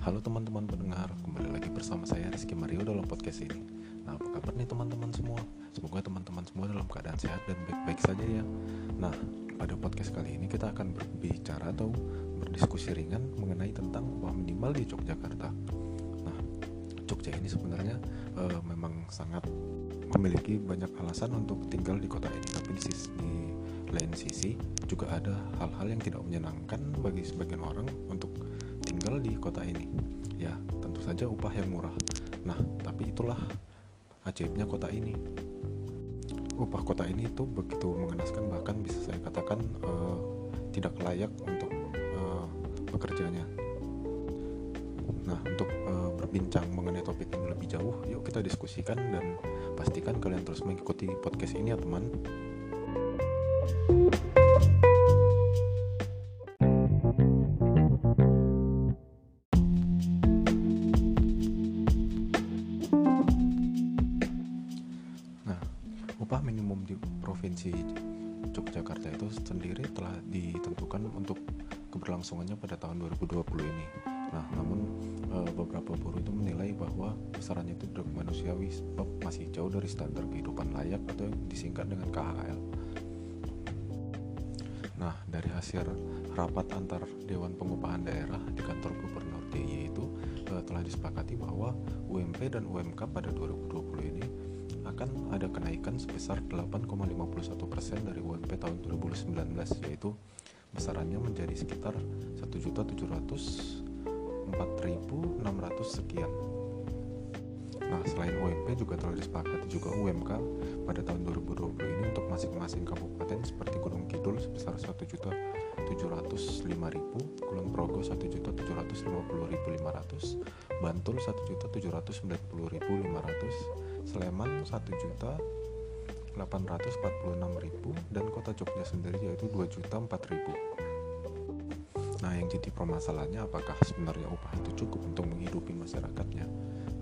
Halo teman-teman pendengar, kembali lagi bersama saya Rizky Mario dalam podcast ini. Nah, apa kabar nih teman-teman semua? Semoga teman-teman semua dalam keadaan sehat dan baik-baik saja ya. Nah, pada podcast kali ini kita akan berbicara atau berdiskusi ringan mengenai tentang upah minimal di Yogyakarta. Nah, Yogyakarta ini sebenarnya e, memang sangat memiliki banyak alasan untuk tinggal di kota ini, tapi di sisi di lain sisi juga ada hal-hal yang tidak menyenangkan bagi sebagian orang untuk tinggal di kota ini. Ya, tentu saja upah yang murah. Nah, tapi itulah ajaibnya kota ini upah kota ini itu begitu mengenaskan bahkan bisa saya katakan uh, tidak layak untuk uh, pekerjanya nah untuk uh, berbincang mengenai topik ini lebih jauh yuk kita diskusikan dan pastikan kalian terus mengikuti podcast ini ya teman di provinsi Yogyakarta itu sendiri telah ditentukan untuk keberlangsungannya pada tahun 2020 ini. Nah, namun e, beberapa buruh itu menilai bahwa besarannya itu tidak manusiawi sebab masih jauh dari standar kehidupan layak atau yang disingkat dengan KHL. Nah, dari hasil rapat antar Dewan Pengupahan Daerah di kantor Gubernur DIY itu e, telah disepakati bahwa UMP dan UMK pada 2020 ini akan ada kenaikan sebesar 8,51% dari UMP tahun 2019 yaitu besarannya menjadi sekitar 1.704.600 sekian. Nah, selain UMP juga telah disepakati juga UMK pada tahun 2020 ini untuk masing-masing kabupaten seperti Gunung Kidul sebesar 1.705.000, Kulon Progo 1.750.500, Bantul 1.790.500, Sleman 1 juta 846 ribu. Dan kota Jogja sendiri yaitu 2 juta 4 ribu. Nah yang jadi permasalahannya apakah sebenarnya upah itu cukup untuk menghidupi masyarakatnya?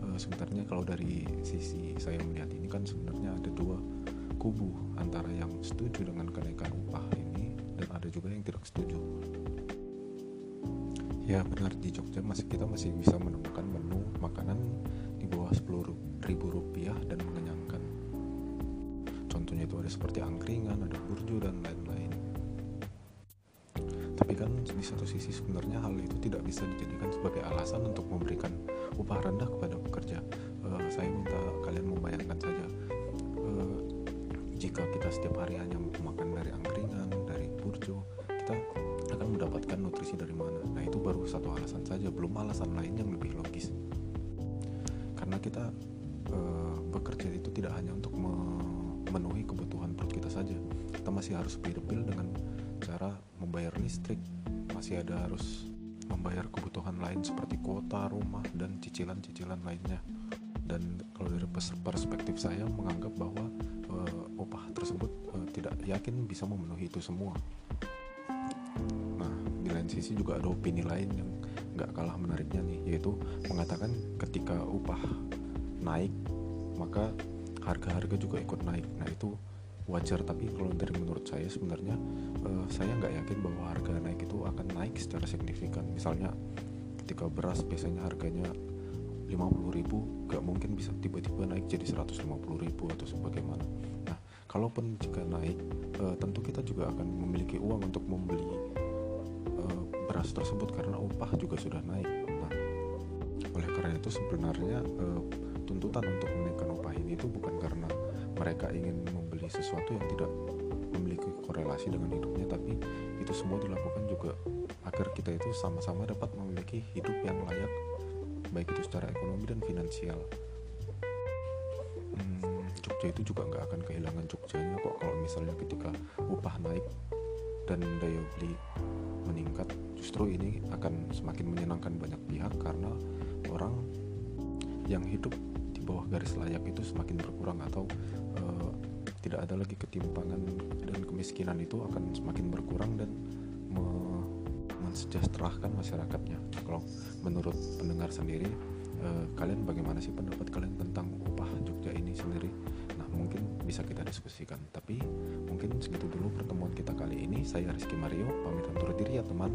E, sebenarnya kalau dari sisi saya melihat ini kan sebenarnya ada dua kubu antara yang setuju dengan kenaikan upah ini dan ada juga yang tidak setuju ya benar. Di Jogja masih kita masih bisa menemukan menu makanan di bawah 10 ribu rupiah dan mengenyangkan. Contohnya itu ada seperti angkringan ada burjo dan lain-lain. Tapi kan di satu sisi sebenarnya hal itu tidak bisa dijadikan sebagai alasan untuk memberikan upah rendah kepada pekerja. Uh, saya minta kalian membayangkan saja uh, jika kita setiap hari hanya makan dari angkringan dari burjo kita akan mendapatkan nutrisi dari mana baru satu alasan saja belum alasan lain yang lebih logis. Karena kita e, bekerja itu tidak hanya untuk memenuhi kebutuhan perut kita saja. Kita masih harus bill dengan cara membayar listrik. Masih ada harus membayar kebutuhan lain seperti kuota rumah dan cicilan-cicilan lainnya. Dan kalau dari perspektif saya menganggap bahwa e, upah tersebut e, tidak yakin bisa memenuhi itu semua lain sisi juga ada opini lain yang nggak kalah menariknya nih yaitu mengatakan ketika upah naik maka harga-harga juga ikut naik. Nah itu wajar tapi kalau dari menurut saya sebenarnya uh, saya nggak yakin bahwa harga naik itu akan naik secara signifikan. Misalnya ketika beras biasanya harganya 50 ribu nggak mungkin bisa tiba-tiba naik jadi 150 ribu atau sebagaimana. Nah kalaupun jika naik uh, tentu kita juga akan memiliki uang untuk membeli beras tersebut karena upah juga sudah naik. Nah, oleh karena itu sebenarnya e, tuntutan untuk menaikkan upah ini itu bukan karena mereka ingin membeli sesuatu yang tidak memiliki korelasi dengan hidupnya, tapi itu semua dilakukan juga agar kita itu sama-sama dapat memiliki hidup yang layak, baik itu secara ekonomi dan finansial. Hmm, Jogja itu juga nggak akan kehilangan Jogjanya kok kalau misalnya ketika upah naik dan daya beli meningkat justru ini akan semakin menyenangkan banyak pihak karena orang yang hidup di bawah garis layak itu semakin berkurang atau uh, tidak ada lagi ketimpangan dan kemiskinan itu akan semakin berkurang dan me mensejahterakan masyarakatnya. Kalau menurut pendengar sendiri, uh, kalian bagaimana sih pendapat kalian tentang upah Jogja ini sendiri? Bisa kita diskusikan. Tapi mungkin segitu dulu pertemuan kita kali ini. Saya Rizky Mario, pamit undur diri ya teman.